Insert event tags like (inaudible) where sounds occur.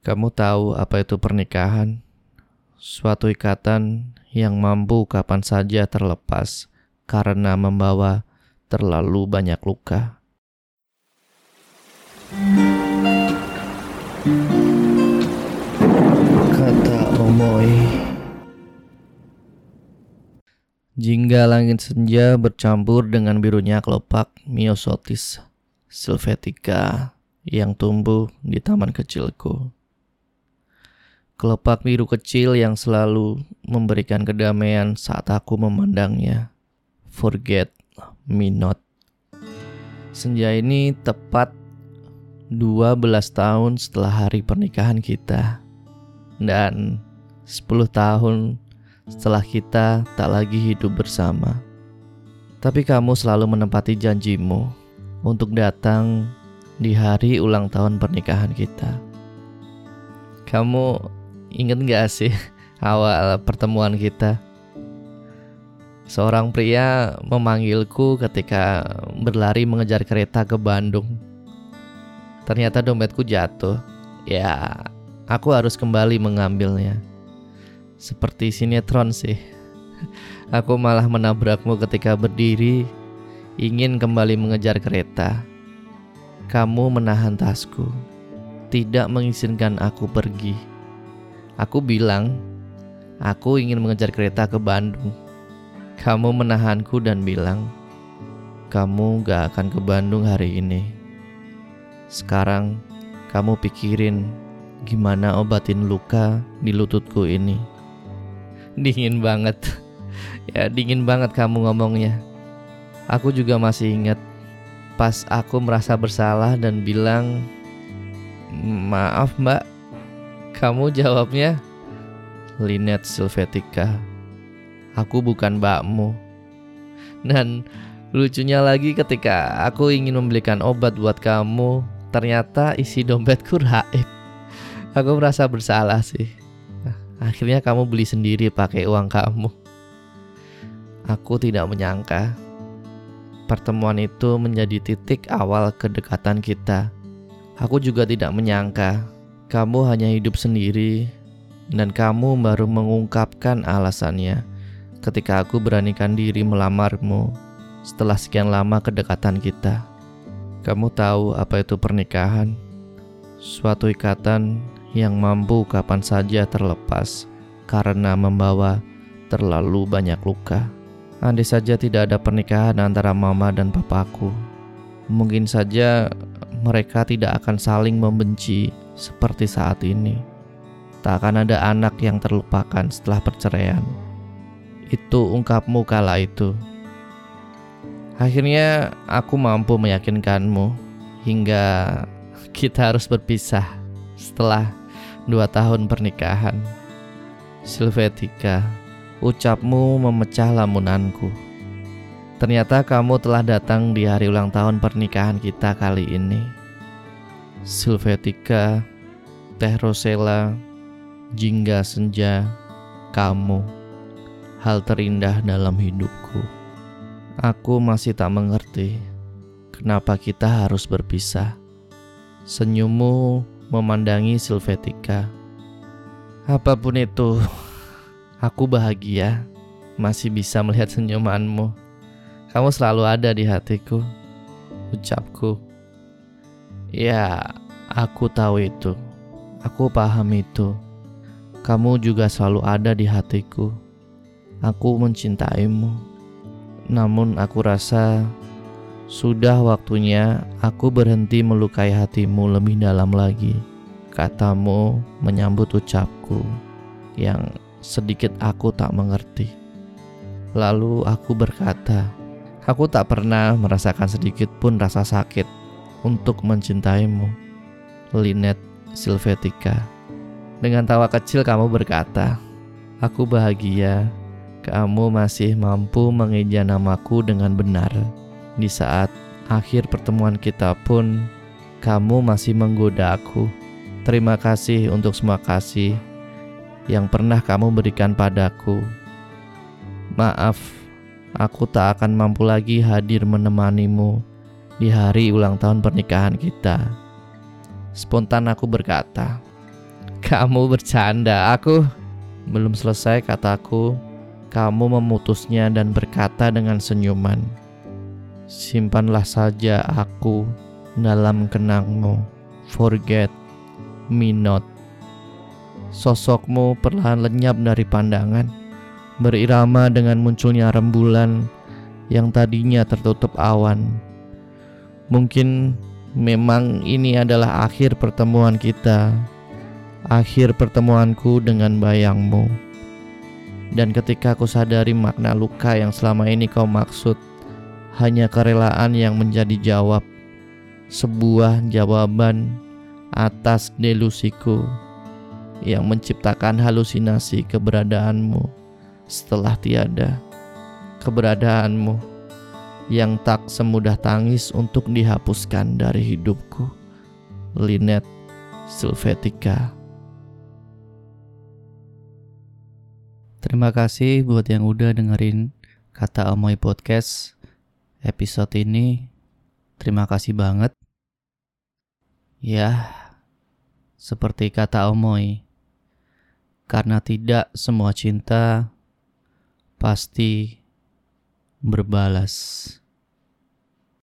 Kamu tahu apa itu pernikahan? Suatu ikatan yang mampu kapan saja terlepas karena membawa terlalu banyak luka. Kata Omoy Jingga langit senja bercampur dengan birunya kelopak Myosotis sylvatica yang tumbuh di taman kecilku. Kelopak biru kecil yang selalu memberikan kedamaian saat aku memandangnya. Forget me not. Senja ini tepat 12 tahun setelah hari pernikahan kita. Dan 10 tahun setelah kita tak lagi hidup bersama. Tapi kamu selalu menempati janjimu untuk datang di hari ulang tahun pernikahan kita. Kamu Ingat gak sih awal pertemuan kita? Seorang pria memanggilku ketika berlari mengejar kereta ke Bandung. Ternyata dompetku jatuh. Ya, aku harus kembali mengambilnya. Seperti sinetron sih. Aku malah menabrakmu ketika berdiri ingin kembali mengejar kereta. Kamu menahan tasku, tidak mengizinkan aku pergi. Aku bilang, aku ingin mengejar kereta ke Bandung. Kamu menahanku dan bilang, kamu gak akan ke Bandung hari ini. Sekarang kamu pikirin gimana obatin luka di lututku ini. Dingin banget. (laughs) ya dingin banget kamu ngomongnya. Aku juga masih ingat pas aku merasa bersalah dan bilang, "Maaf, Mbak, kamu jawabnya, Linet Silvetica. Aku bukan mbakmu. Dan lucunya lagi ketika aku ingin membelikan obat buat kamu, ternyata isi dompetku raib. Aku merasa bersalah sih. Akhirnya kamu beli sendiri pakai uang kamu. Aku tidak menyangka pertemuan itu menjadi titik awal kedekatan kita. Aku juga tidak menyangka kamu hanya hidup sendiri dan kamu baru mengungkapkan alasannya ketika aku beranikan diri melamarmu setelah sekian lama kedekatan kita. Kamu tahu apa itu pernikahan? Suatu ikatan yang mampu kapan saja terlepas karena membawa terlalu banyak luka. Andai saja tidak ada pernikahan antara mama dan papaku, mungkin saja mereka tidak akan saling membenci seperti saat ini. Tak akan ada anak yang terlupakan setelah perceraian. Itu ungkapmu kala itu. Akhirnya aku mampu meyakinkanmu hingga kita harus berpisah setelah dua tahun pernikahan. Silvetika, ucapmu memecah lamunanku. Ternyata kamu telah datang di hari ulang tahun pernikahan kita kali ini. Silvetika, Teh Rosella, Jingga Senja, kamu, hal terindah dalam hidupku. Aku masih tak mengerti kenapa kita harus berpisah. Senyummu memandangi Silvetika. Apa pun itu, (laughs) aku bahagia masih bisa melihat senyumanmu. Kamu selalu ada di hatiku. Ucapku. Ya, aku tahu itu. Aku paham itu. Kamu juga selalu ada di hatiku. Aku mencintaimu. Namun aku rasa sudah waktunya aku berhenti melukai hatimu lebih dalam lagi. Katamu menyambut ucapku yang sedikit aku tak mengerti. Lalu aku berkata, aku tak pernah merasakan sedikit pun rasa sakit untuk mencintaimu. Linet Silvetika. Dengan tawa kecil kamu berkata, Aku bahagia kamu masih mampu mengeja namaku dengan benar. Di saat akhir pertemuan kita pun, kamu masih menggoda aku. Terima kasih untuk semua kasih yang pernah kamu berikan padaku. Maaf, aku tak akan mampu lagi hadir menemanimu di hari ulang tahun pernikahan kita. Spontan aku berkata, Kamu bercanda, aku belum selesai kataku. Kamu memutusnya dan berkata dengan senyuman, "Simpanlah saja aku dalam kenangmu. Forget me not." Sosokmu perlahan lenyap dari pandangan, berirama dengan munculnya rembulan yang tadinya tertutup awan. Mungkin memang ini adalah akhir pertemuan kita, akhir pertemuanku dengan bayangmu. Dan ketika aku sadari makna luka yang selama ini kau maksud, hanya kerelaan yang menjadi jawab, sebuah jawaban atas delusiku yang menciptakan halusinasi keberadaanmu setelah tiada keberadaanmu yang tak semudah tangis untuk dihapuskan dari hidupku. Linet Silvetica Terima kasih buat yang udah dengerin kata Amoy Podcast episode ini. Terima kasih banget. Ya, seperti kata Omoy, karena tidak semua cinta pasti berbalas.